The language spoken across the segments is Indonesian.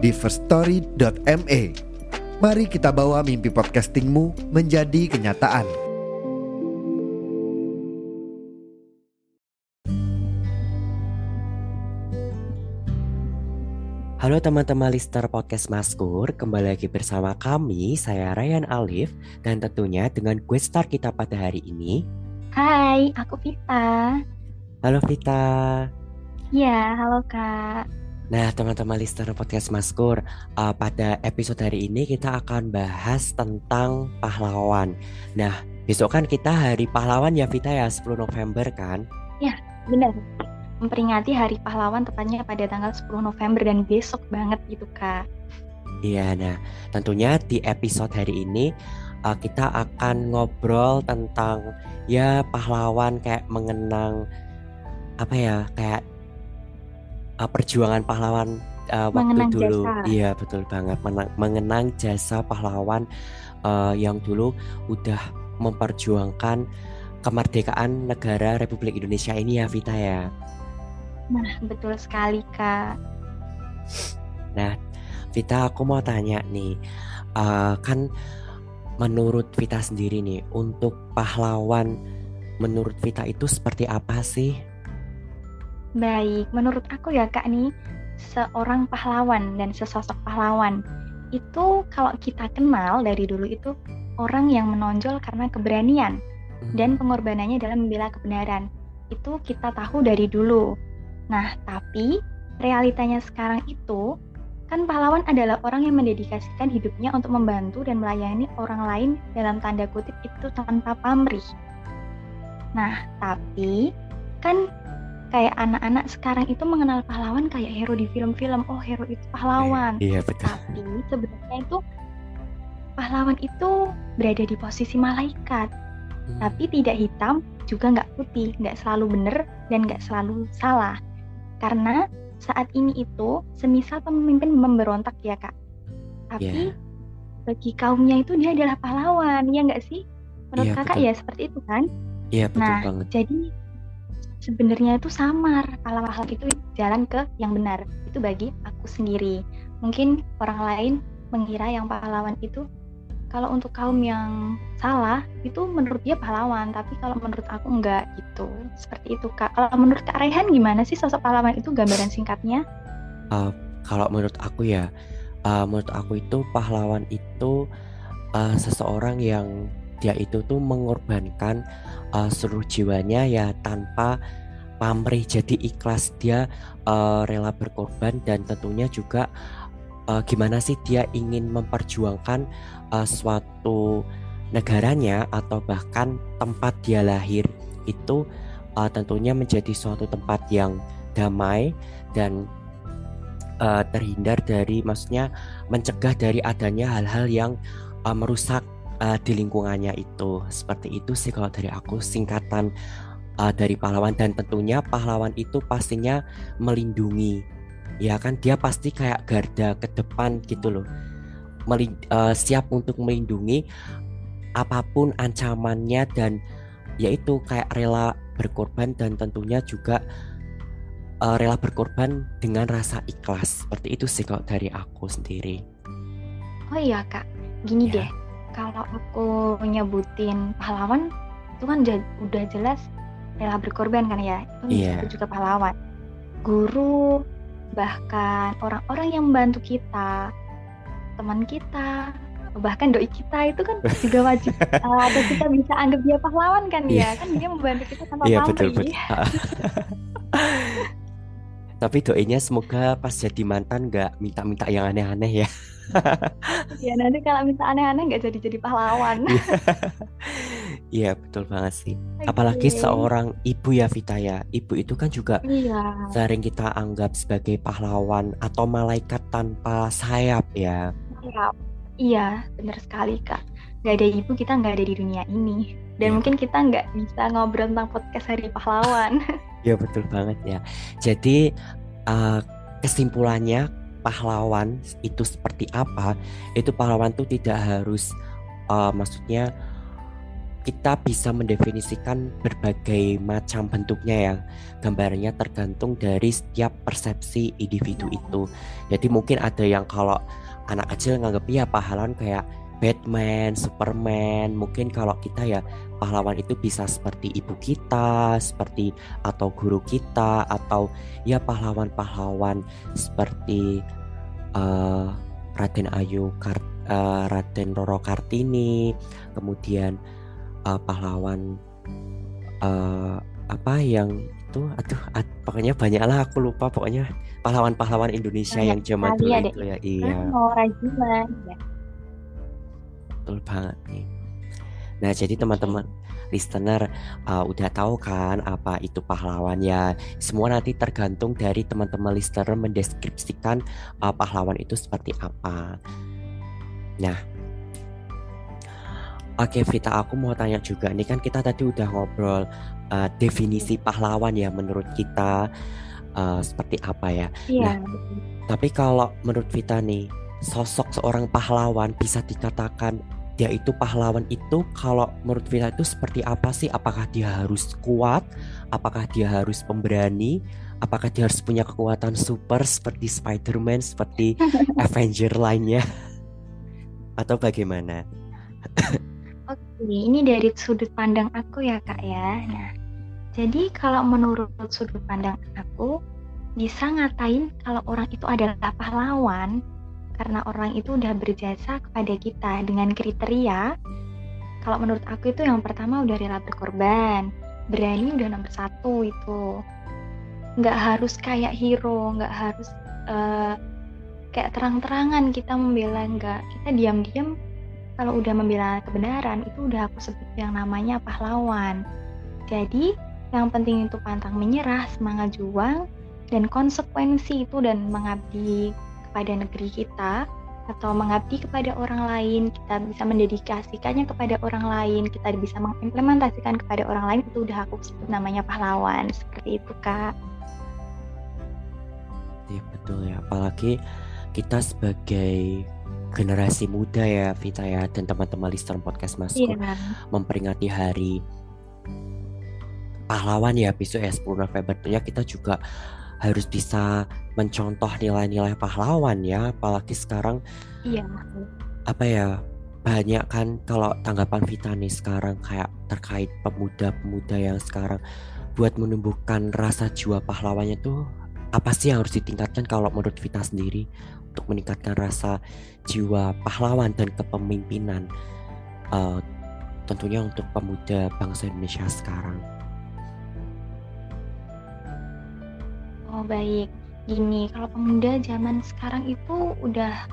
di firststory.me. Mari kita bawa mimpi podcastingmu menjadi kenyataan. Halo teman-teman listener podcast Maskur, kembali lagi bersama kami, saya Ryan Alif, dan tentunya dengan gue star kita pada hari ini. Hai, aku Vita. Halo Vita. Ya, halo Kak. Nah teman-teman listener podcast Maskur, uh, pada episode hari ini kita akan bahas tentang pahlawan. Nah besok kan kita hari pahlawan ya Vita ya, 10 November kan? Ya, benar memperingati Hari Pahlawan tepatnya pada tanggal 10 November dan besok banget gitu Kak. Iya, nah tentunya di episode hari ini uh, kita akan ngobrol tentang ya pahlawan kayak mengenang apa ya kayak uh, perjuangan pahlawan uh, waktu Mengenang dulu. jasa. Iya betul banget menang- mengenang jasa pahlawan uh, yang dulu udah memperjuangkan kemerdekaan negara Republik Indonesia ini ya Vita ya. Nah, betul sekali Kak. Nah, Vita, aku mau tanya nih, eh, kan menurut Vita sendiri nih, untuk pahlawan, menurut Vita itu seperti apa sih? Baik, menurut aku ya Kak nih, seorang pahlawan dan sesosok pahlawan itu kalau kita kenal dari dulu itu orang yang menonjol karena keberanian Hmm, dan pengorbanannya dalam membela kebenaran. Itu kita tahu dari dulu. Nah, tapi realitanya sekarang itu kan pahlawan adalah orang yang mendedikasikan hidupnya untuk membantu dan melayani orang lain dalam tanda kutip itu tanpa pamrih. Nah, tapi kan kayak anak-anak sekarang itu mengenal pahlawan kayak hero di film-film. Oh, hero itu pahlawan. Iya betul. Tapi sebenarnya itu pahlawan itu berada di posisi malaikat Hmm, tapi tidak hitam juga nggak putih, nggak selalu benar dan nggak selalu salah. Karena saat ini itu semisal pemimpin memberontak ya kak, tapi Iya. bagi kaumnya itu dia adalah pahlawan, ya nggak sih? Menurut Iya, kakak betul. ya seperti itu kan? Iya betul Nah, banget. jadi sebenarnya itu samar pahlawan itu jalan ke yang benar. Itu bagi aku sendiri. Mungkin orang lain mengira yang pahlawan itu kalau untuk kaum yang salah itu menurut dia pahlawan, tapi kalau menurut aku enggak gitu. Seperti itu Kak. Kalau menurut Kak Rehan gimana sih sosok pahlawan itu gambaran singkatnya? Eh, kalau menurut aku ya, eh, menurut aku itu pahlawan itu eh, seseorang yang dia itu tuh mengorbankan eh, seluruh jiwanya ya tanpa pamrih. Jadi ikhlas dia eh, rela berkorban dan tentunya juga eh, gimana sih dia ingin memperjuangkan eh, suatu negaranya atau bahkan tempat dia lahir itu eh, tentunya menjadi suatu tempat yang damai dan eh, terhindar dari maksudnya mencegah dari adanya hal-hal yang eh, merusak eh, di lingkungannya itu. Seperti itu sih kalau dari aku. Singkatan eh, dari pahlawan. Dan tentunya pahlawan itu pastinya melindungi. Ya kan? Dia pasti kayak garda ke depan gitu loh. Melin- eh, siap untuk melindungi apa pun ancamannya dan yaitu kayak rela berkorban dan tentunya juga eh, rela berkorban dengan rasa ikhlas. Seperti itu sih kalau dari aku sendiri. Oh iya Kak, gini Ya. deh. Kalau aku nyebutin pahlawan itu kan udah jelas rela berkorban kan ya. Itu Iya. itu juga pahlawan. Guru, bahkan orang-orang yang membantu kita, teman kita, bahkan doi kita itu kan juga wajib eh, atau kita bisa anggap dia pahlawan kan Iya. ya. Kan dia membantu kita tanpa iya betul pamrih. betul tapi doanya semoga pas jadi mantan nggak minta-minta yang aneh-aneh ya Ya nanti kalau minta aneh-aneh nggak jadi jadi pahlawan. Iya betul banget sih. Apalagi seorang ibu ya Vita ya. Ibu itu kan juga Iya. sering kita anggap sebagai pahlawan atau malaikat tanpa sayap ya. Iya, iya, benar sekali Kak. Gak ada ibu kita nggak ada di dunia ini. Dan Iya. mungkin kita nggak bisa ngobrol tentang podcast Hari Pahlawan. Ya betul banget ya. Jadi uh, kesimpulannya pahlawan itu seperti apa? Itu pahlawan itu tidak harus uh, maksudnya kita bisa mendefinisikan berbagai macam bentuknya ya. Gambarnya tergantung dari setiap persepsi individu itu. Jadi mungkin ada yang kalau anak kecil nganggap ya pahlawan kayak Batman, Superman. Mungkin kalau kita ya pahlawan itu bisa seperti ibu kita, seperti atau guru kita atau ya pahlawan-pahlawan seperti uh, Raden Ayu Kart, uh, Raden Roro Kartini, kemudian uh, pahlawan uh, apa yang itu aduh ad, pokoknya banyak lah aku lupa pokoknya pahlawan-pahlawan Indonesia Banyak yang zaman dulu ada itu ya iya Rajiman, ya. Betul banget nih nah jadi teman-teman listener uh, udah tahu kan apa itu pahlawan ya semua nanti tergantung dari teman-teman listener mendeskripsikan uh, pahlawan itu seperti apa nah Oke Vita, aku mau tanya juga nih kan kita tadi udah ngobrol uh, definisi pahlawan ya menurut kita uh, seperti apa ya. Iya. Nah, tapi kalau menurut Vita nih, sosok seorang pahlawan bisa dikatakan dia itu pahlawan itu kalau menurut Vita itu seperti apa sih? Apakah dia harus kuat? Apakah dia harus pemberani? Apakah dia harus punya kekuatan super seperti Spider-Man, seperti Avenger lainnya? Atau bagaimana? Oke, ini dari sudut pandang aku ya kak ya. Nah, jadi kalau menurut sudut pandang aku, bisa ngatain kalau orang itu adalah pahlawan karena orang itu udah berjasa kepada kita dengan kriteria. Kalau menurut aku itu yang pertama udah rela berkorban, berani udah nomor satu itu. Nggak harus kayak hero, nggak harus uh, kayak terang-terangan kita membela, nggak. Kita diam-diam kalau udah membela kebenaran itu udah aku sebut yang namanya pahlawan. Jadi yang penting itu pantang menyerah, semangat juang, dan konsekuensi itu dan mengabdi kepada negeri kita atau mengabdi kepada orang lain, kita bisa mendedikasikannya kepada orang lain, kita bisa mengimplementasikan kepada orang lain itu udah aku sebut namanya pahlawan seperti itu kak. Iya betul ya, apalagi kita sebagai generasi muda ya Vita ya dan teman-teman listener podcast Masku Iya. memperingati hari pahlawan ya besok ya 10 November tentunya kita juga harus bisa mencontoh nilai-nilai pahlawan ya apalagi sekarang Iya. apa ya banyak kan kalau tanggapan Vita nih sekarang kayak terkait pemuda-pemuda yang sekarang buat menumbuhkan rasa jiwa pahlawannya tuh apa sih yang harus ditingkatkan kalau menurut Vita sendiri untuk meningkatkan rasa jiwa pahlawan dan kepemimpinan uh, tentunya untuk pemuda bangsa Indonesia sekarang. Oh baik, gini kalau pemuda zaman sekarang itu udah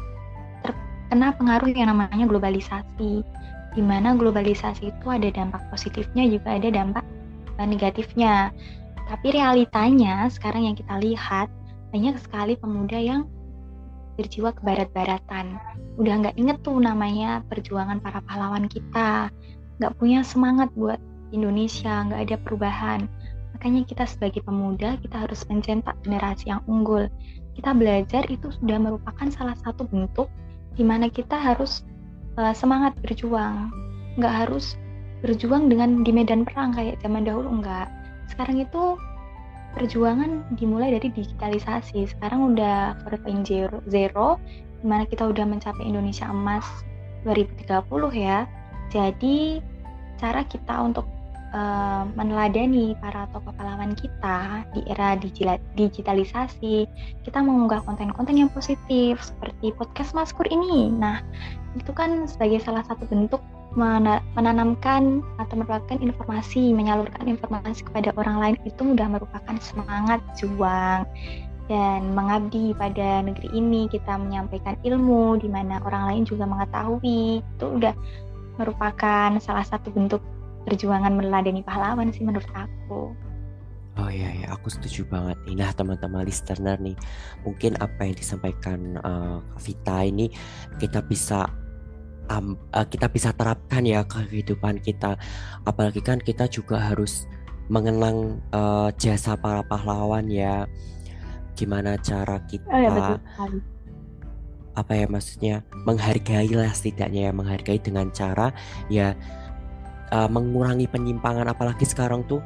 terkena pengaruh yang namanya globalisasi, di mana globalisasi itu ada dampak positifnya juga ada dampak negatifnya. Tapi realitanya sekarang yang kita lihat banyak sekali pemuda yang berjiwa ke barat-baratan. Udah nggak inget tuh namanya perjuangan para pahlawan kita. Nggak punya semangat buat Indonesia, nggak ada perubahan. Makanya kita sebagai pemuda, kita harus mencetak generasi yang unggul. Kita belajar itu sudah merupakan salah satu bentuk di mana kita harus uh, semangat berjuang. Nggak harus berjuang dengan di medan perang kayak zaman dahulu, enggak. Sekarang itu perjuangan dimulai dari digitalisasi. Sekarang udah 4.0 di mana kita udah mencapai Indonesia emas 2030 ya. Jadi cara kita untuk uh, meneladani para tokoh pahlawan kita di era digitalisasi, kita mengunggah konten-konten yang positif seperti podcast Maskur ini. Nah, itu kan sebagai salah satu bentuk menanamkan atau merupakan informasi, menyalurkan informasi kepada orang lain itu sudah merupakan semangat juang dan mengabdi pada negeri ini. Kita menyampaikan ilmu di mana orang lain juga mengetahui. Itu udah merupakan salah satu bentuk perjuangan meladeni pahlawan sih menurut aku. Oh iya ya, aku setuju banget nih. Nah teman-teman listener nih, mungkin apa yang disampaikan uh, Vita ini kita bisa um, uh, kita bisa terapkan ya ke kehidupan kita. Apalagi kan kita juga harus mengenang uh, jasa para pahlawan ya. Gimana cara kita oh, ya, apa ya maksudnya menghargai lah setidaknya ya menghargai dengan cara ya uh, mengurangi penyimpangan apalagi sekarang tuh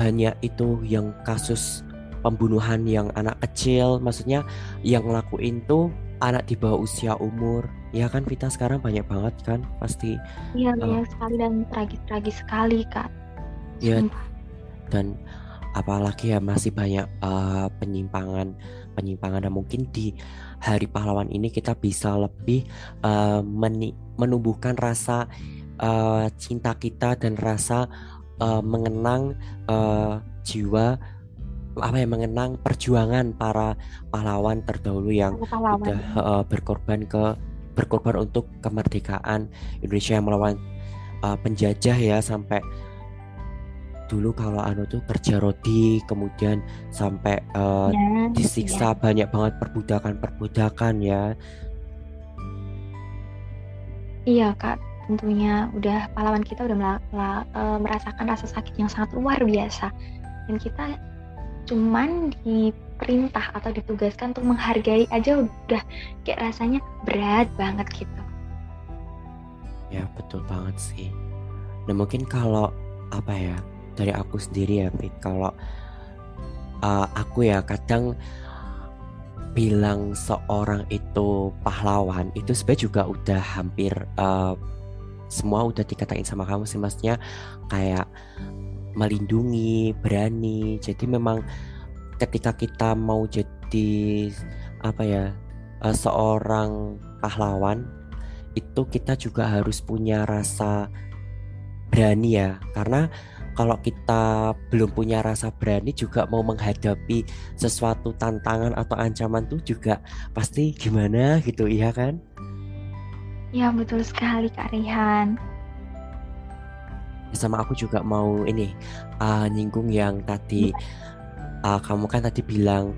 banyak itu yang kasus pembunuhan yang anak kecil maksudnya yang ngelakuin tuh anak di bawah usia umur. Ya kan Vita? Sekarang banyak banget kan pasti. Iya uh, banyak sekali dan tragis-tragis sekali kak. Ya dan apalagi ya masih banyak uh, penyimpangan penyimpangan dan mungkin di hari pahlawan ini kita bisa lebih uh, menumbuhkan rasa uh, cinta kita dan rasa uh, mengenang uh, jiwa apa ya mengenang perjuangan para pahlawan terdahulu yang pahlawan. sudah uh, berkorban ke berkorban untuk kemerdekaan Indonesia yang melawan uh, penjajah ya sampai dulu kalau anu tuh kerja rodi kemudian sampai uh, ya, disiksa ya. banyak banget perbudakan perbudakan ya iya kak tentunya udah pahlawan kita udah uh, merasakan rasa sakit yang sangat luar biasa. Dan kita cuman diperintah atau ditugaskan untuk menghargai aja udah kayak rasanya berat banget gitu. Ya betul banget sih. Nah mungkin kalau apa ya dari aku sendiri ya Fit kalau uh, aku ya kadang bilang seorang itu pahlawan itu sebenarnya juga udah hampir uh, semua udah dikatain sama kamu sih maksudnya kayak melindungi berani. Jadi memang ketika kita mau jadi apa ya uh, seorang pahlawan itu kita juga harus punya rasa berani ya. Karena kalau kita belum punya rasa berani juga mau menghadapi sesuatu tantangan atau ancaman tuh juga pasti gimana gitu iya kan Ya betul sekali Kak Rihan. Sama aku juga mau ini uh, nyinggung yang tadi uh, kamu kan tadi bilang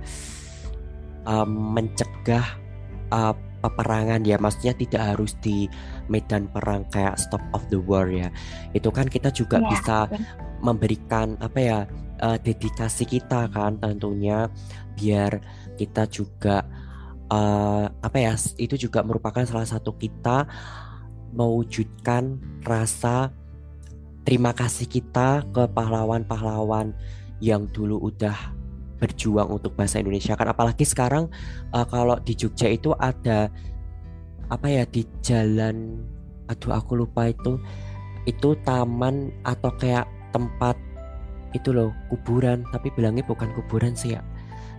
uh, mencegah uh, peperangan ya. Maksudnya tidak harus di medan perang kayak stop of the war ya. Itu kan kita juga ya, bisa memberikan apa ya uh, dedikasi kita kan tentunya biar kita juga uh, apa ya itu juga merupakan salah satu kita mewujudkan rasa terima kasih kita ke pahlawan-pahlawan yang dulu udah berjuang untuk bahasa Indonesia. Kan apalagi sekarang uh, kalau di Jogja itu ada apa ya di jalan aduh aku lupa itu itu taman atau kayak tempat itu loh kuburan. Tapi bilangnya bukan kuburan sih ya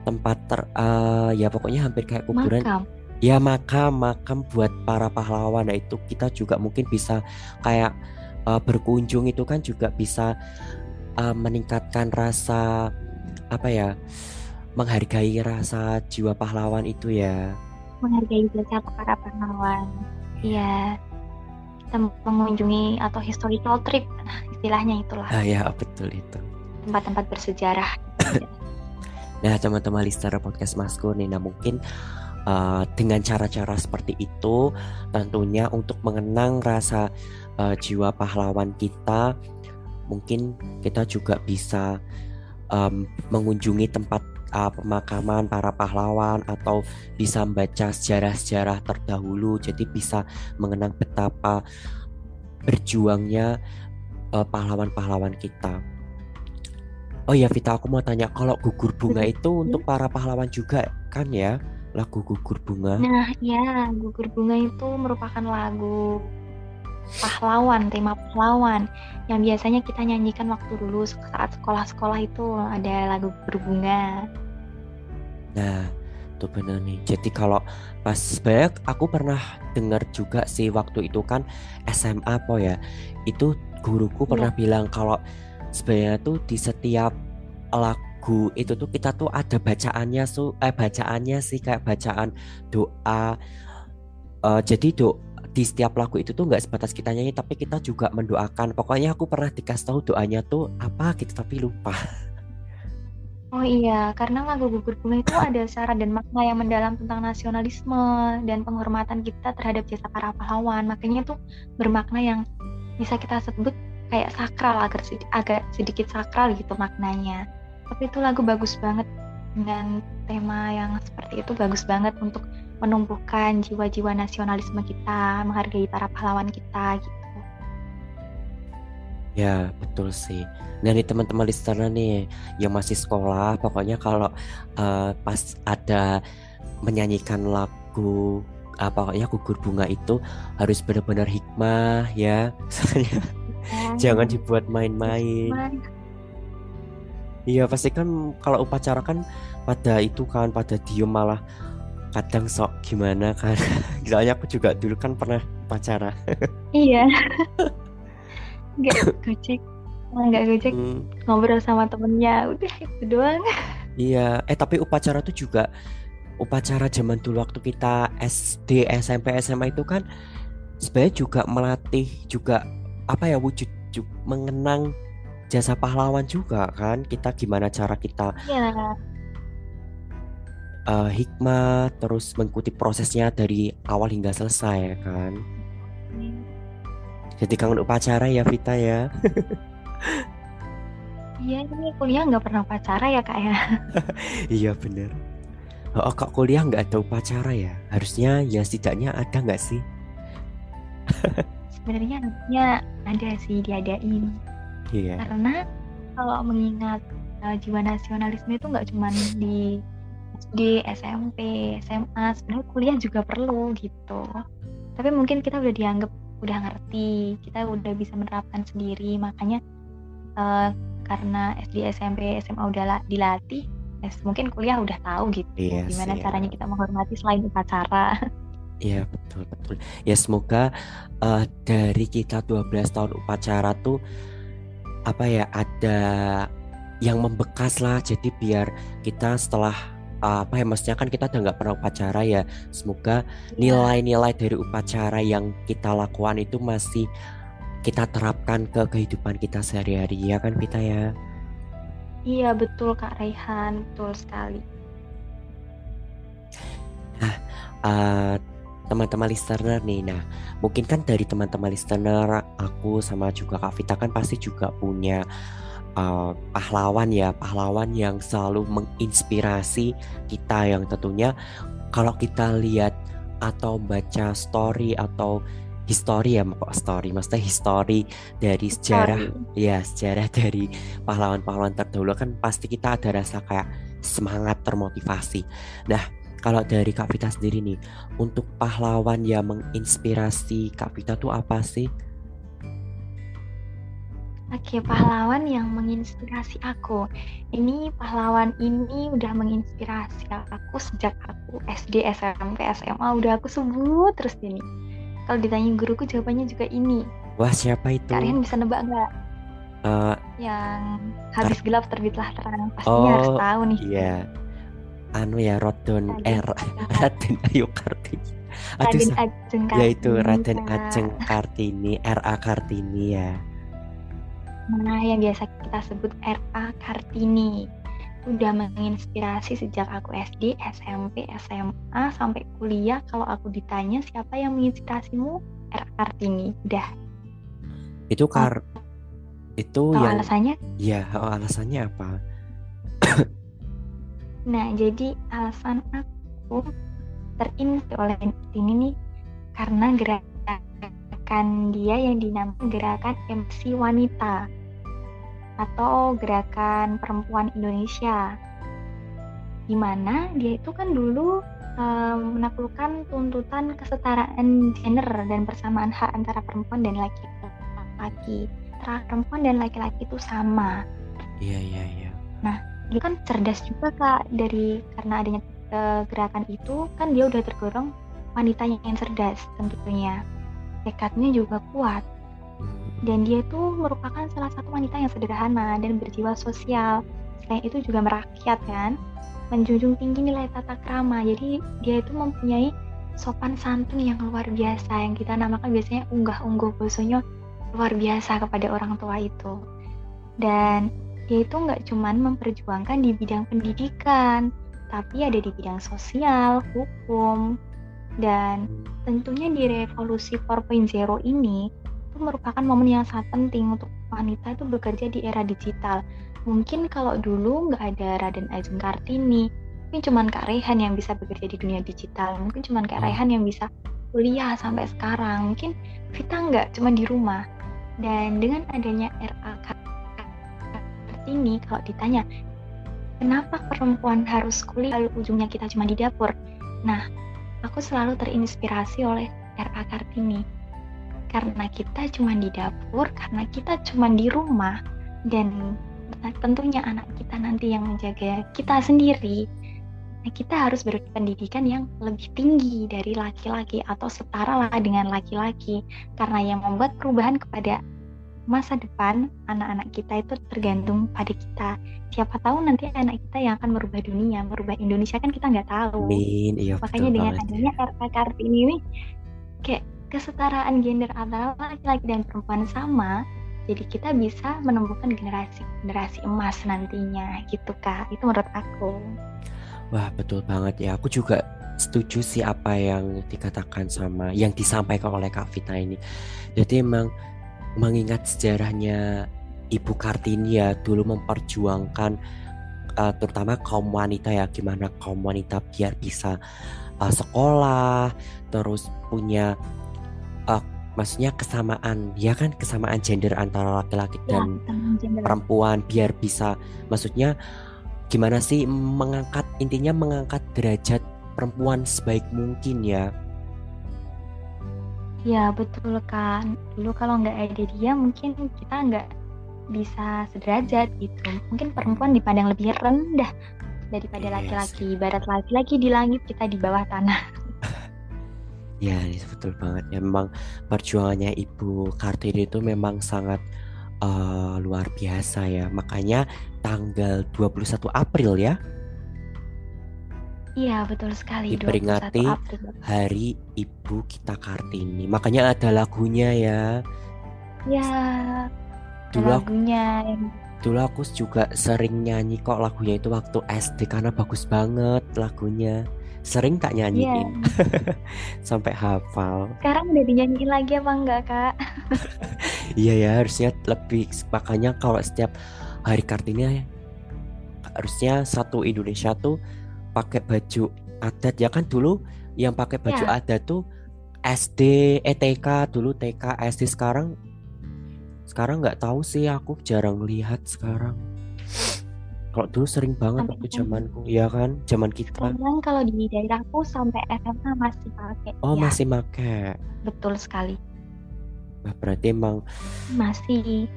tempat ter uh, ya pokoknya hampir kayak kuburan. Makam. ya makam makam buat para pahlawan. Nah itu kita juga mungkin bisa kayak uh, berkunjung itu kan juga bisa uh, meningkatkan rasa apa ya menghargai rasa jiwa pahlawan itu ya. Menghargai jasa para pahlawan. Iya. Kita mengunjungi atau historical trip nah istilahnya itulah. Ah ya betul itu. Tempat-tempat bersejarah Nah, teman-teman listener podcast Masku nih, nah mungkin uh, dengan cara-cara seperti itu tentunya untuk mengenang rasa uh, jiwa pahlawan kita, mungkin kita juga bisa um, mengunjungi tempat uh, pemakaman para pahlawan atau bisa membaca sejarah-sejarah terdahulu jadi bisa mengenang betapa berjuangnya pahlawan-pahlawan uh, kita. Oh iya Vita aku mau tanya kalau gugur bunga itu untuk para pahlawan juga kan ya lagu gugur bunga. Nah ya gugur bunga itu merupakan lagu pahlawan tema pahlawan yang biasanya kita nyanyikan waktu dulu saat sekolah-sekolah itu ada lagu gugur bunga. Nah tuh benar nih. Jadi kalau pas banyak aku pernah dengar juga sih waktu itu kan SMA po ya itu guruku pernah ya. bilang kalau sebenarnya tuh di setiap lagu itu tuh kita tuh ada bacaannya su eh bacaannya sih kayak bacaan doa. Uh, jadi do di setiap lagu itu tuh nggak sebatas kita nyanyi tapi kita juga mendoakan. Pokoknya aku pernah dikasih tahu doanya tuh apa gitu tapi lupa. Oh iya, karena lagu Gugur Bunga itu ada syarat dan makna yang mendalam tentang nasionalisme dan penghormatan kita terhadap jasa para pahlawan. Makanya itu bermakna yang bisa kita sebut kayak sakral, agak, agak sedikit sakral gitu maknanya. Tapi itu lagu bagus banget dengan tema yang seperti itu bagus banget untuk menumbuhkan jiwa-jiwa nasionalisme kita, menghargai para pahlawan kita gitu. Ya, betul sih. Nah, nih teman-teman listener nih yang masih sekolah, pokoknya kalau uh, pas ada menyanyikan lagu apa uh, ya gugur bunga itu harus benar-benar hikmah ya. Oh. jangan dibuat main-main. Iya, pasti kan kalau upacara kan pada itu kan pada diem malah kadang sok gimana kan. Soalnya aku juga dulu kan pernah pacara iya. Nggak gojek. Nggak gojek. Hmm. ngobrol sama temennya. Udah itu doang. Iya. Eh tapi upacara tuh juga upacara zaman dulu waktu kita SD SMP SMA itu kan sebenarnya juga melatih juga apa ya wujud mengenang jasa pahlawan juga kan? Kita gimana cara kita ya uh, hikmah terus mengikuti prosesnya dari awal hingga selesai ya kan? Jadi kangen upacara ya Vita ya. Iya ini kuliah nggak pernah upacara ya kak ya? Iya bener. Oh kak kuliah nggak ada upacara ya? Harusnya ya setidaknya ada nggak sih sebenarnya harusnya ada sih diadain iya karena kalau mengingat uh, jiwa nasionalisme itu nggak cuma di SD, SMP, SMA, sebenarnya kuliah juga perlu gitu. Tapi mungkin kita udah dianggap udah ngerti, kita udah bisa menerapkan sendiri, makanya uh, karena SD, SMP, SMA udah dilatih, ya mungkin kuliah udah tahu gitu yes, gimana yeah. caranya kita menghormati selain upacara. Iya betul betul. Ya semoga uh, dari kita 12 tahun upacara tuh apa ya ada yang membekas lah jadi biar kita setelah apa ya maksudnya kan kita udah nggak pernah upacara ya. Semoga iya. nilai-nilai dari upacara yang kita lakukan itu masih kita terapkan ke kehidupan kita sehari-hari. Ya kan Vita ya? Iya betul Kak Raihan. Betul sekali. Nah uh, teman-teman listener nih nah mungkin kan dari teman-teman listener aku sama juga Kak Vita kan pasti juga punya uh, pahlawan ya pahlawan yang selalu menginspirasi kita yang tentunya kalau kita lihat atau baca story atau history ya kok story maksudnya history dari sejarah story. ya sejarah dari pahlawan-pahlawan terdahulu kan pasti kita ada rasa kayak semangat termotivasi nah kalau dari Kak Vita sendiri nih untuk pahlawan yang menginspirasi Kak Vita tuh apa sih Oke, pahlawan yang menginspirasi aku. Ini pahlawan ini udah menginspirasi aku sejak aku SD, SMP, SMA udah aku sebut terus ini. Kalau ditanya guruku jawabannya juga ini. Wah, siapa itu? Kalian bisa nebak nggak? Uh, yang habis gelap terbitlah terang. Pastinya oh, harus tahu nih. Iya. Anu ya Rodon R Raden Ayu Kartini. Raden Ajeng Kartini. Ya itu Raden Ajeng Kartini, RA Kartini ya. Nah, yang biasa kita sebut RA Kartini. Udah menginspirasi sejak aku SD, SMP, SMA, sampai kuliah. Kalau aku ditanya siapa yang menginspirasimu, RA Kartini. Udah. Itu kar... Oh. Itu Tahu yang... alasannya? Iya, oh, alasannya apa? Nah, jadi alasan aku terinspirasi oleh ini nih karena gerak gerakan dia yang dinamakan gerakan MC Wanita atau gerakan perempuan Indonesia. Di mana dia itu kan dulu um, menaklukkan tuntutan kesetaraan gender dan persamaan hak antara perempuan dan laki-laki. Perempuan dan laki-laki itu sama. Iya iya iya. Nah dia kan cerdas juga kak. Dari karena adanya uh, gerakan itu kan dia udah tergolong wanita yang cerdas tentunya. Tekadnya juga kuat. Dan dia itu merupakan salah satu wanita yang sederhana dan berjiwa sosial. Selain itu juga merakyat kan? Menjunjung tinggi nilai tata krama. Jadi dia itu mempunyai sopan santun yang luar biasa yang kita namakan biasanya unggah-ungguh bosonya luar biasa kepada orang tua itu. Dan dia itu nggak cuman memperjuangkan di bidang pendidikan, tapi ada di bidang sosial, hukum, dan tentunya di revolusi 4.0 ini itu merupakan momen yang sangat penting untuk wanita itu bekerja di era digital. Mungkin kalau dulu nggak ada Raden Ajeng Kartini, mungkin cuma Kak Rehan yang bisa bekerja di dunia digital. Mungkin cuma Kak hmm. Rehan yang bisa kuliah sampai sekarang. Mungkin Vita nggak cuma di rumah. Dan dengan adanya RA Kartini, kalau ditanya, kenapa perempuan harus kuliah lalu ujungnya kita cuma di dapur? Nah, aku selalu terinspirasi oleh RA Kartini karena kita cuma di dapur, karena kita cuma di rumah, dan tentunya anak kita nanti yang menjaga kita sendiri, nah kita harus berpendidikan yang lebih tinggi dari laki-laki atau setara lah dengan laki-laki, karena yang membuat perubahan kepada masa depan anak-anak kita itu tergantung pada kita. Siapa tahu nanti anak kita yang akan merubah dunia, merubah Indonesia kan kita nggak tahu. Amin, iya, Makanya dengan adanya RK Kartini ini kayak kesetaraan gender antara laki-laki dan perempuan sama, jadi kita bisa menumbuhkan generasi-generasi emas nantinya gitu kak. Itu menurut aku. Wah betul banget ya. Aku juga setuju sih apa yang dikatakan sama yang disampaikan oleh Kak Vita ini. Jadi emang mengingat sejarahnya Ibu Kartini ya dulu memperjuangkan uh, terutama kaum wanita ya gimana kaum wanita biar bisa uh, sekolah terus punya uh, maksudnya kesamaan ya kan? Kesamaan gender antara laki-laki ya, dan perempuan biar bisa maksudnya gimana sih mengangkat intinya mengangkat derajat perempuan sebaik mungkin ya ya betul kan dulu kalau nggak ada dia mungkin kita nggak bisa sederajat gitu mungkin perempuan dipandang lebih rendah daripada laki-laki yes. barat laki-laki di langit kita di bawah tanah Ya, betul banget. Ya, memang perjuangannya Ibu Kartini itu memang sangat uh, luar biasa ya. Makanya tanggal 21 April ya. Iya, betul sekali. Diperingati Hari Ibu kita Kartini. Makanya ada lagunya ya. Ya. Dulu lagunya Dulu aku juga sering nyanyi kok lagunya itu waktu SD karena bagus banget lagunya sering tak nyanyiin yeah. sampai hafal. Sekarang udah dinyanyiin lagi apa enggak kak? iya ya harusnya lebih makanya kalau setiap hari kartini harusnya satu Indonesia tuh pakai baju adat ya kan dulu yang pakai baju yeah. adat tuh SD, ETK dulu TK, SD sekarang sekarang nggak tahu sih aku jarang lihat sekarang. Kalau dulu sering banget waktu zamanku, ya kan? Zaman kita. Sekarang kalau di daerahku sampai SMA masih pakai. Oh, ya. masih pakai. Betul sekali. Nah, berarti emang masih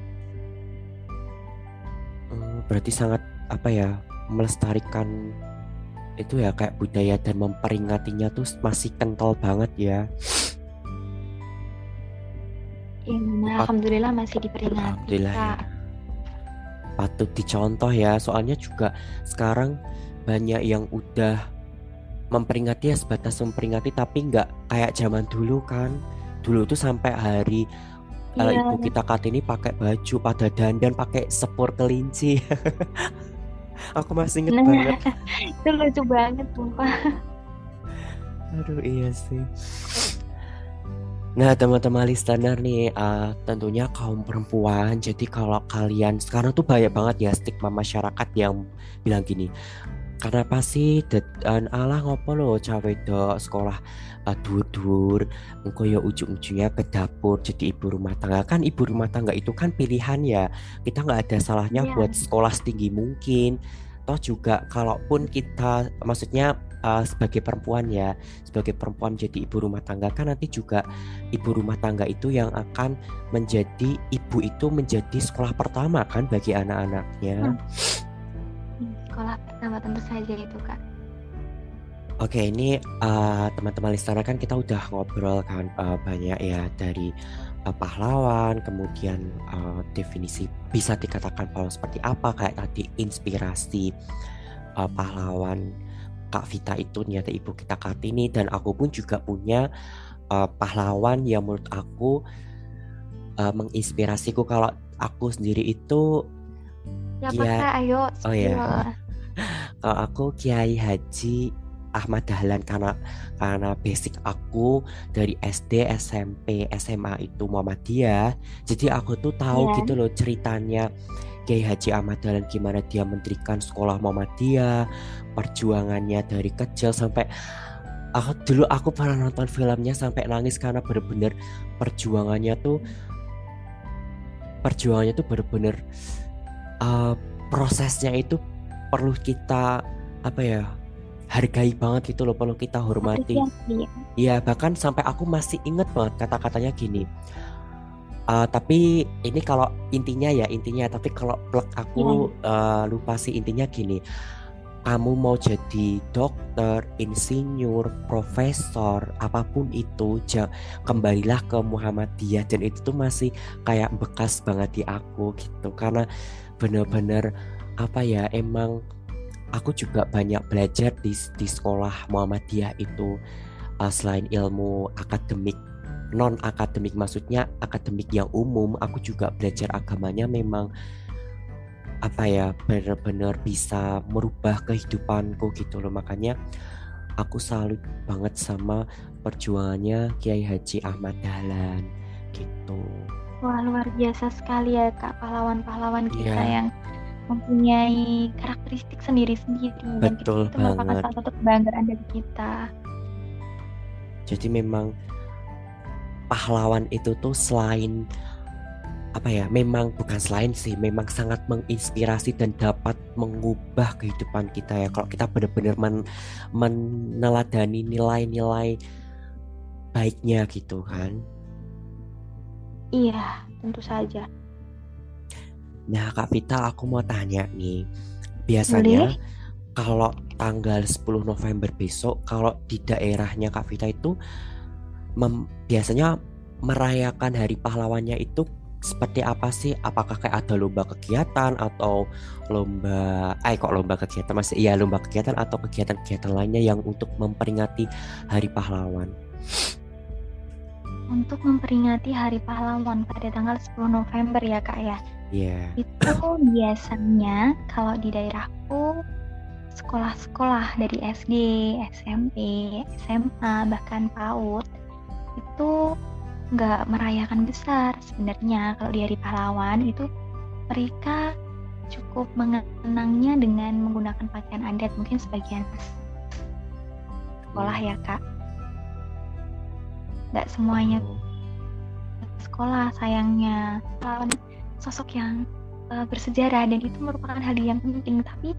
hmm, berarti sangat apa ya? melestarikan itu ya kayak budaya dan memperingatinya tuh masih kental banget ya. Ya, alhamdulillah masih diperingati. Alhamdulillah. Ya patut dicontoh ya soalnya juga sekarang banyak yang udah memperingati ya sebatas memperingati tapi nggak kayak zaman dulu kan dulu tuh sampai hari yeah. ibu kita ini pakai baju pada dandan pakai sepur kelinci aku masih inget nah, banget. Itu lucu banget sumpah. Aduh iya sih. Nah teman-teman listener nih uh, tentunya kaum perempuan. Jadi kalau kalian sekarang tuh banyak banget ya stigma masyarakat yang bilang gini kenapa sih? Dan Allah ngopo lo cawe do sekolah uh, dur-dur engkau ya ujung-ujungnya ke dapur jadi ibu rumah tangga. Kan ibu rumah tangga itu kan pilihan ya. Kita nggak ada salahnya yeah. buat sekolah setinggi mungkin. Toh juga kalaupun kita maksudnya uh, sebagai perempuan ya sebagai perempuan menjadi ibu rumah tangga kan nanti juga ibu rumah tangga itu yang akan menjadi ibu itu menjadi sekolah pertama kan bagi anak-anaknya. Hmm. Sekolah pertama tentu saja itu kak Oke ini uh, teman-teman listener kan kita udah ngobrol kan uh, banyak ya dari uh, pahlawan kemudian uh, definisi bisa dikatakan pahlawan seperti apa kayak tadi inspirasi uh, pahlawan Kak Vita itu ternyata ibu kita Kartini dan aku pun juga punya uh, pahlawan yang menurut aku uh, menginspirasiku kalau aku sendiri itu Siapa ya, kak? Ayo. Oh ya. Kalau aku Kiai Haji Ahmad Dahlan karena karena basic aku dari SD, SMP, SMA itu Muhammadiyah. Jadi aku tuh tahu yeah. gitu loh ceritanya Kiai Haji Ahmad Dahlan gimana dia mendirikan sekolah Muhammadiyah, perjuangannya dari kecil sampai aku dulu aku pernah nonton filmnya sampai nangis karena bener-bener perjuangannya tuh perjuangannya tuh bener-bener uh, prosesnya itu perlu kita apa ya hargai banget gitu loh perlu kita hormati. Iya bahkan sampai aku masih inget banget kata-katanya gini. Uh, tapi ini kalau intinya ya intinya tapi kalau plek aku uh, lupa sih intinya gini. Kamu mau jadi dokter, insinyur, profesor, apa pun itu, kembalilah ke Muhammadiyah. Dan itu tuh masih kayak bekas banget di aku gitu. Karena bener-bener apa ya emang aku juga banyak belajar di di sekolah Muhammadiyah itu uh, selain ilmu akademik non akademik maksudnya akademik yang umum aku juga belajar agamanya memang apa ya benar-benar bisa merubah kehidupanku gitu loh makanya aku salut banget sama perjuangannya Kiai Haji Ahmad Dahlan gitu wah luar biasa sekali ya kak pahlawan-pahlawan kita yeah. yang mempunyai karakteristik sendiri-sendiri dan Betul itu merupakan salah satu kebanggaan dari kita. Jadi memang pahlawan itu tuh selain apa ya memang bukan selain sih memang sangat menginspirasi dan dapat mengubah kehidupan kita ya. Kalau kita benar-benar men meneladani nilai-nilai baiknya gitu kan. Iya tentu saja Nah, Kak Vita, aku mau tanya nih. Biasanya Boleh? kalau tanggal 10 November besok, kalau di daerahnya Kak Vita itu mem biasanya merayakan hari pahlawannya itu seperti apa sih? Apakah kayak ada lomba kegiatan atau lomba, eh kok lomba kegiatan masih iya lomba kegiatan atau kegiatan-kegiatan lainnya yang untuk memperingati Hari Pahlawan? Untuk memperingati Hari Pahlawan pada tanggal 10 November ya kak ya. Yeah. Itu biasanya kalau di daerahku sekolah-sekolah dari SD, SMP, SMA bahkan PAUD itu nggak merayakan besar sebenarnya kalau di hari pahlawan itu mereka cukup mengenangnya dengan menggunakan pakaian adat mungkin sebagian sekolah ya kak nggak semuanya oh. sekolah sayangnya pahlawan sosok yang uh, bersejarah dan itu merupakan hal yang penting. Tapi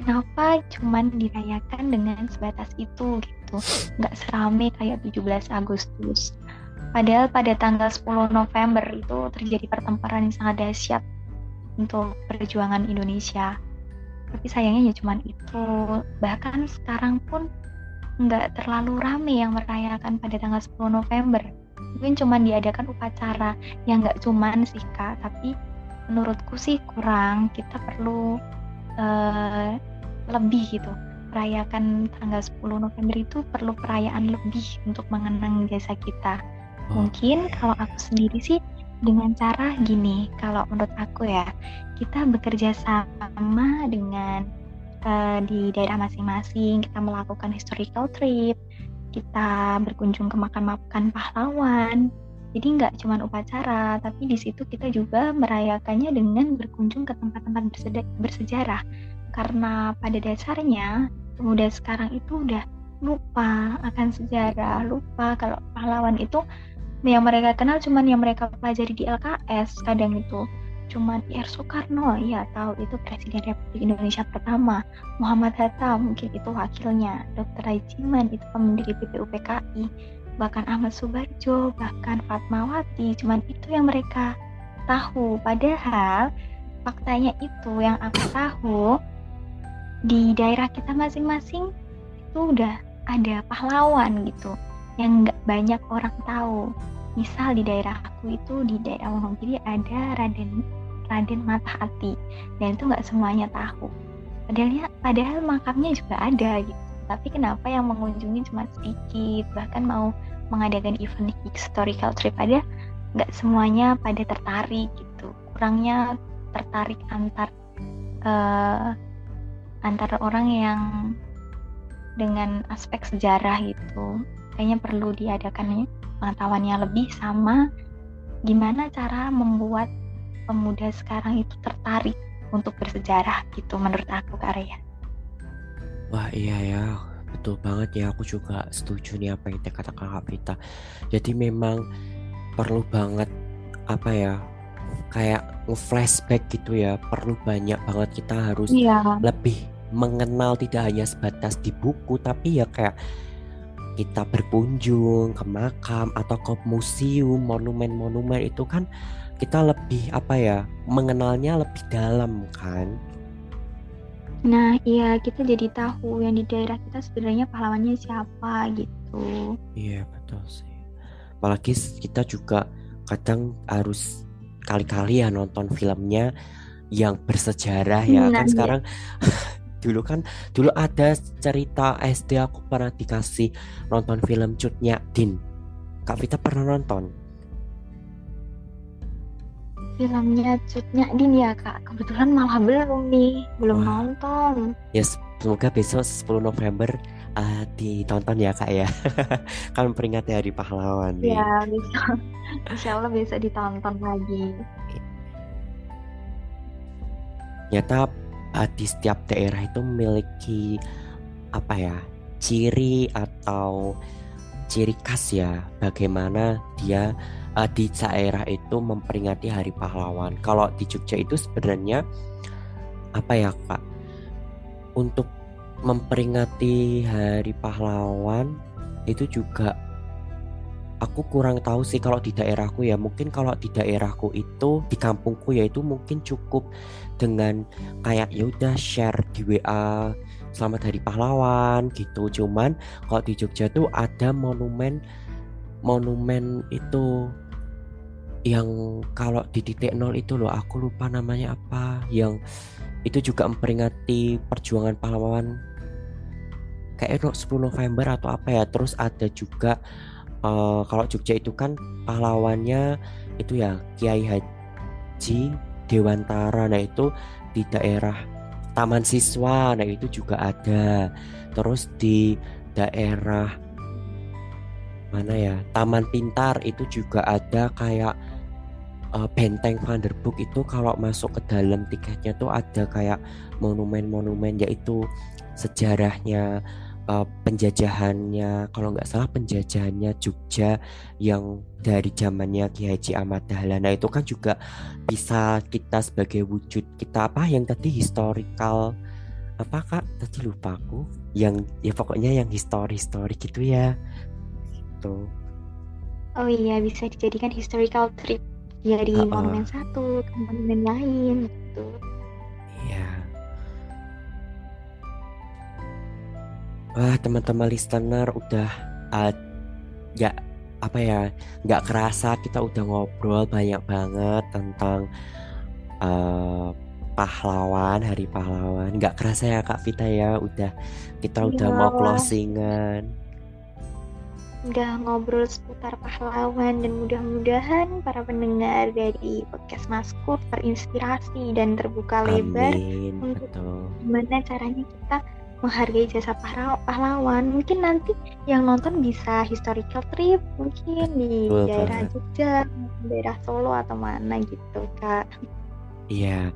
kenapa cuman dirayakan dengan sebatas itu gitu? Nggak serame kayak 17 Agustus. Padahal pada tanggal 10 November itu terjadi pertempuran yang sangat dahsyat untuk perjuangan Indonesia. Tapi sayangnya ya cuman itu. Bahkan sekarang pun nggak terlalu rame yang merayakan pada tanggal 10 November mungkin cuma diadakan upacara. Yang nggak cuman sih kak. Tapi menurutku sih kurang. Kita perlu uh, lebih gitu. Merayakan tanggal 10 November itu perlu perayaan lebih untuk mengenang jasa kita. Oh. mungkin kalau aku sendiri sih dengan cara gini. Kalau menurut aku ya kita bekerja sama dengan uh, di daerah masing-masing. Kita melakukan historical trip kita berkunjung ke makam-makam pahlawan. Jadi nggak cuma upacara, tapi di situ kita juga merayakannya dengan berkunjung ke tempat-tempat bersejarah. Karena pada dasarnya pemuda sekarang itu udah lupa akan sejarah, lupa kalau pahlawan itu yang mereka kenal cuma yang mereka pelajari di LKS kadang itu cuman Ir Soekarno. Ya tahu. Itu Presiden Republik Indonesia pertama. Muhammad Hatta mungkin itu wakilnya. Dr. Rajiman itu pemendiri PPUPKI bahkan Ahmad Subarjo bahkan Fatmawati. Cuman itu yang mereka tahu. Padahal faktanya itu yang aku tahu di daerah kita masing-masing itu udah ada pahlawan gitu yang nggak banyak orang tahu. Misal di daerah aku itu di daerah Wonogiri ada Raden Raden Mata Hati. Dan itu nggak semuanya tahu. Padahal padahal makamnya juga ada gitu. Tapi kenapa yang mengunjungi cuma sedikit? Bahkan mau mengadakan event historical trip aja nggak semuanya pada tertarik gitu. Kurangnya tertarik antar uh, antara orang yang dengan aspek sejarah gitu. Kayaknya perlu diadakan pengetahuannya lebih sama gimana cara membuat pemuda sekarang itu tertarik untuk bersejarah gitu menurut aku Karya. Wah iya ya betul banget ya aku juga setuju nih apa yang dikatakan Kak Prita. Jadi memang perlu banget apa ya kayak nge-flashback gitu ya perlu banyak banget kita harus iya. lebih mengenal tidak hanya sebatas di buku tapi ya kayak kita berkunjung ke makam atau ke museum monumen-monumen itu kan kita lebih apa ya mengenalnya lebih dalam kan? Nah iya kita jadi tahu yang di daerah kita sebenarnya pahlawannya siapa gitu. Iya betul sih. Apalagi kita juga kadang harus kali-kali ya nonton filmnya yang bersejarah ya nah, kan? iya. sekarang dulu kan dulu ada cerita SD aku pernah dikasih nonton film Cutnya Din. Kak Vita pernah nonton filmnya Cutnya Din ya kak. Kebetulan malah belum nih belum Wah. nonton. Ya yes, semoga besok 10 November uh, ditonton ya kak ya. Kan peringati hari pahlawan nih. Ya bisa Insya Allah bisa ditonton lagi. Nyata uh, di setiap daerah itu memiliki apa ya ciri atau ciri khas ya bagaimana dia uh, di daerah itu memperingati Hari Pahlawan. Kalau di Jogja itu sebenarnya apa ya kak? Untuk memperingati Hari Pahlawan itu juga aku kurang tahu sih kalau di daerahku ya mungkin kalau di daerahku itu di kampungku ya itu mungkin cukup dengan kayak ya udah share di WA selamat hari pahlawan gitu cuman kalau di Jogja tuh ada monumen monumen itu yang kalau di titik nol itu loh aku lupa namanya apa yang itu juga memperingati perjuangan pahlawan. Kayak 10 November atau apa ya terus ada juga uh, kalau Jogja itu kan pahlawannya itu ya Kiai Haji Dewantara. Nah itu di daerah Taman Siswa nah itu juga ada. Terus di daerah mana ya Taman Pintar itu juga ada kayak uh, benteng Vanderbook itu kalau masuk ke dalam tiketnya tuh ada kayak monumen-monumen yaitu sejarahnya uh, penjajahannya kalau nggak salah penjajahannya Jogja yang dari zamannya Ki Haji Ahmad Dahlan. Nah itu kan juga bisa kita sebagai wujud kita apa yang tadi historical apa kak tadi lupa aku yang ya pokoknya yang histori histori gitu ya gitu. Oh iya bisa dijadikan historical trip dari uh -uh. monumen satu ke monumen lain gitu. Iya. Wah teman-teman listener udah uh, gak apa ya nggak kerasa kita udah ngobrol banyak banget tentang uh, pahlawan hari pahlawan nggak kerasa ya kak Vita ya udah kita udah ya, mau closingan udah ngobrol seputar pahlawan dan mudah-mudahan para pendengar dari podcast Maskur terinspirasi dan terbuka Amin, lebar untuk betul. gimana caranya kita menghargai jasa pahlawan. Mungkin nanti yang nonton bisa historical trip mungkin di Betul, daerah Jogja daerah Solo atau mana gitu kak. Iya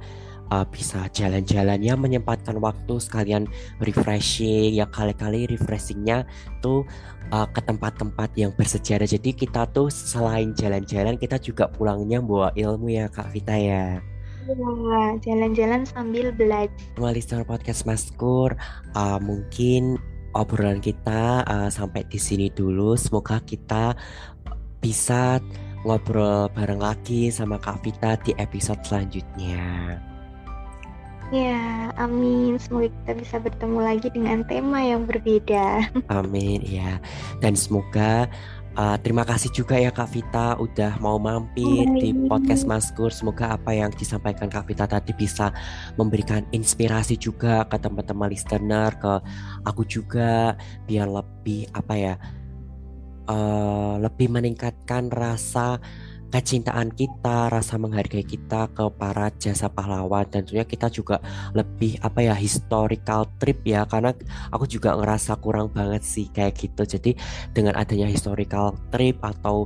uh, bisa jalan-jalannya menyempatkan waktu sekalian refreshing ya kali-kali refreshingnya tuh uh, ke tempat-tempat yang bersejarah jadi kita tuh selain jalan-jalan kita juga pulangnya bawa ilmu ya kak Vita ya Iya, jalan-jalan sambil belajar. Listener podcast Maskur, uh, mungkin obrolan kita uh, sampai di sini dulu. Semoga kita bisa ngobrol bareng lagi sama Kak Vita di episode selanjutnya. Ya, amin. Semoga kita bisa bertemu lagi dengan tema yang berbeda. Amin, ya. Dan semoga Uh, terima kasih juga ya Kak Vita udah mau mampir di podcast Maskur. Semoga apa yang disampaikan Kak Vita tadi bisa memberikan inspirasi juga ke teman-teman listener, ke aku juga biar lebih apa ya, uh, lebih meningkatkan rasa kecintaan kita, rasa menghargai kita ke para jasa pahlawan dan tentunya kita juga lebih apa ya historical trip ya karena aku juga ngerasa kurang banget sih kayak gitu. Jadi dengan adanya historical trip atau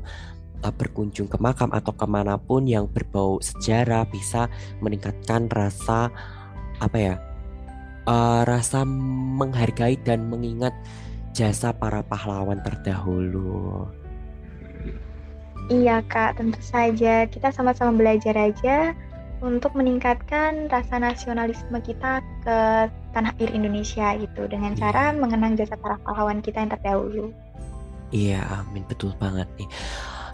berkunjung ke makam atau ke mana pun yang berbau sejarah bisa meningkatkan rasa apa ya uh, rasa menghargai dan mengingat jasa para pahlawan terdahulu. Iya Kak, tentu saja kita sama-sama belajar aja untuk meningkatkan rasa nasionalisme kita ke tanah air Indonesia gitu dengan iya. cara mengenang jasa para pahlawan kita yang terdahulu. Iya, amin betul banget nih.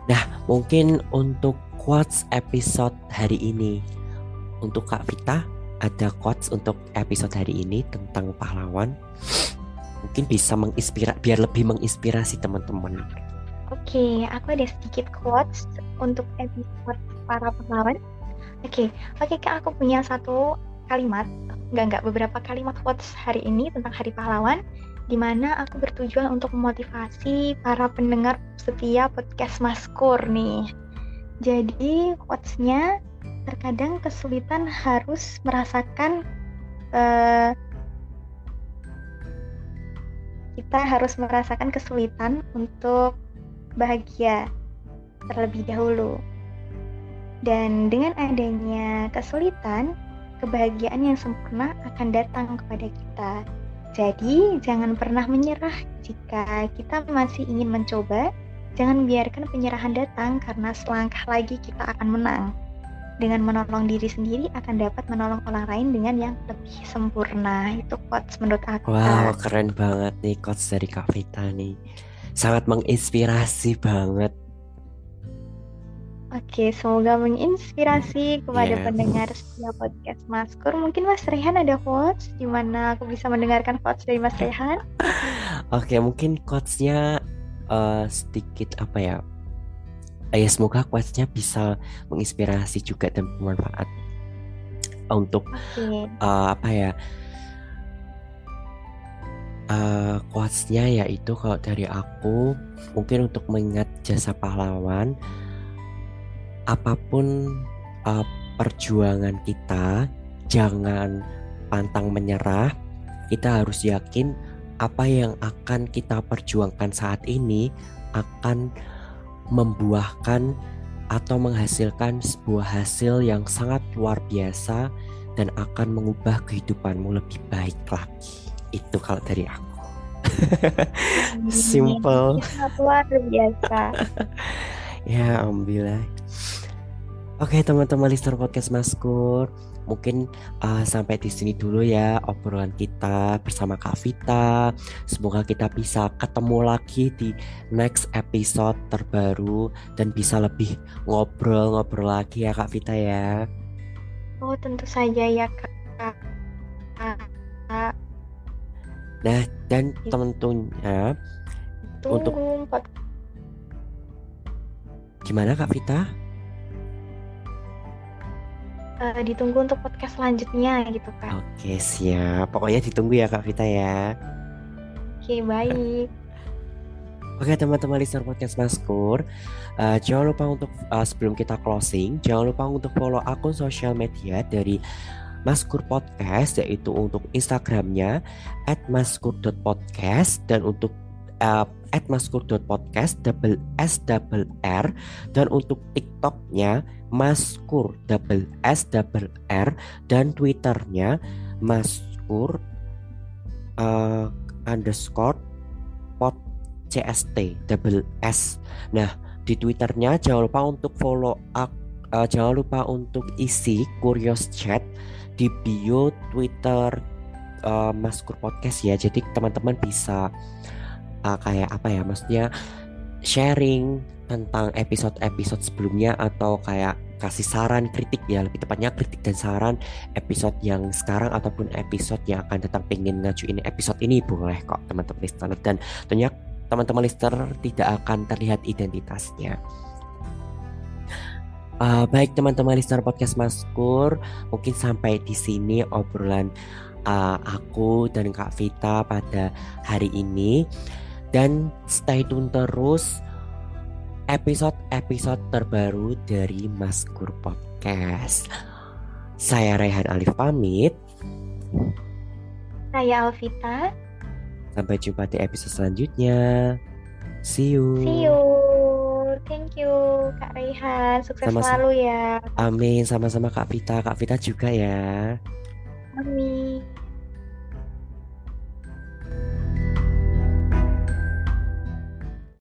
Nah, mungkin untuk quotes episode hari ini untuk Kak Vita ada quotes untuk episode hari ini tentang pahlawan. Mungkin bisa menginspirasi biar lebih menginspirasi teman-teman. Oke, okay, aku ada sedikit quotes untuk episode para pahlawan. Oke, okay. oke okay, kak, aku punya satu kalimat, enggak enggak beberapa kalimat quotes hari ini tentang Hari Pahlawan, di mana aku bertujuan untuk memotivasi para pendengar setia podcast Maskur nih. Jadi quotesnya terkadang kesulitan harus merasakan uh, kita harus merasakan kesulitan untuk bahagia terlebih dahulu. Dan dengan adanya kesulitan, kebahagiaan yang sempurna akan datang kepada kita. Jadi, jangan pernah menyerah jika kita masih ingin mencoba. Jangan biarkan penyerahan datang karena selangkah lagi kita akan menang. Dengan menolong diri sendiri akan dapat menolong orang lain dengan yang lebih sempurna. Itu quotes menurut aku. Wow, keren banget nih quotes dari Kak Vita nih sangat menginspirasi banget. Oke, semoga menginspirasi kepada yeah. pendengar setiap podcast Maskur. Mungkin Mas Rehan ada quotes di mana aku bisa mendengarkan quotes dari Mas Rehan? Oke, mungkin quotesnya uh, sedikit apa ya? Ya semoga quotesnya bisa menginspirasi juga dan bermanfaat untuk okay. uh, apa ya? Uh, yaitu kalau dari aku mungkin untuk mengingat jasa pahlawan apa pun uh, perjuangan kita jangan pantang menyerah. Kita harus yakin apa yang akan kita perjuangkan saat ini akan membuahkan atau menghasilkan sebuah hasil yang sangat luar biasa dan akan mengubah kehidupanmu lebih baik lagi itu kalau dari aku simple luar biasa ya alhamdulillah oke teman-teman listener podcast maskur mungkin uh, sampai di sini dulu ya obrolan kita bersama Kak Vita. Semoga kita bisa ketemu lagi di next episode terbaru dan bisa lebih ngobrol-ngobrol lagi ya Kak Vita ya. Oh tentu saja ya Kak. Nah, dan tentunya untuk gimana Kak Vita? Uh, ditunggu untuk podcast selanjutnya gitu Kak. Oke siap. Pokoknya ditunggu ya Kak Vita ya. Oke baik. Oke teman-teman listener podcast Maskur uh, Jangan lupa untuk uh, sebelum kita closing Jangan lupa untuk follow akun sosial media dari Maskur Podcast yaitu untuk Instagramnya @maskur.podcast dan untuk uh, @maskur.podcast double s double r dan untuk TikToknya Maskur double s double r dan Twitternya Maskur uh, underscore pod cst double s. Nah di Twitternya jangan lupa untuk follow up uh, jangan lupa untuk isi curious chat di bio Twitter uh, Maskur Podcast ya. Jadi teman-teman bisa uh, kayak apa ya? Maksudnya sharing tentang episode-episode sebelumnya atau kayak kasih saran kritik ya lebih tepatnya kritik dan saran episode yang sekarang ataupun episode yang akan datang pengen ngajuin episode ini boleh kok teman-teman listener dan tentunya teman-teman listener tidak akan terlihat identitasnya. Uh, baik teman-teman listener podcast Maskur, mungkin sampai di sini obrolan uh, aku dan Kak Vita pada hari ini. Dan stay tune terus episode-episode terbaru dari Maskur Podcast. Saya Rehan Alif pamit. Saya Alvita. Sampai jumpa di episode selanjutnya. See you. See you. Thank you Kak Rehan. Sukses sama selalu ya. Amin. Sama-sama Kak Vita. Kak Vita juga ya. Amin.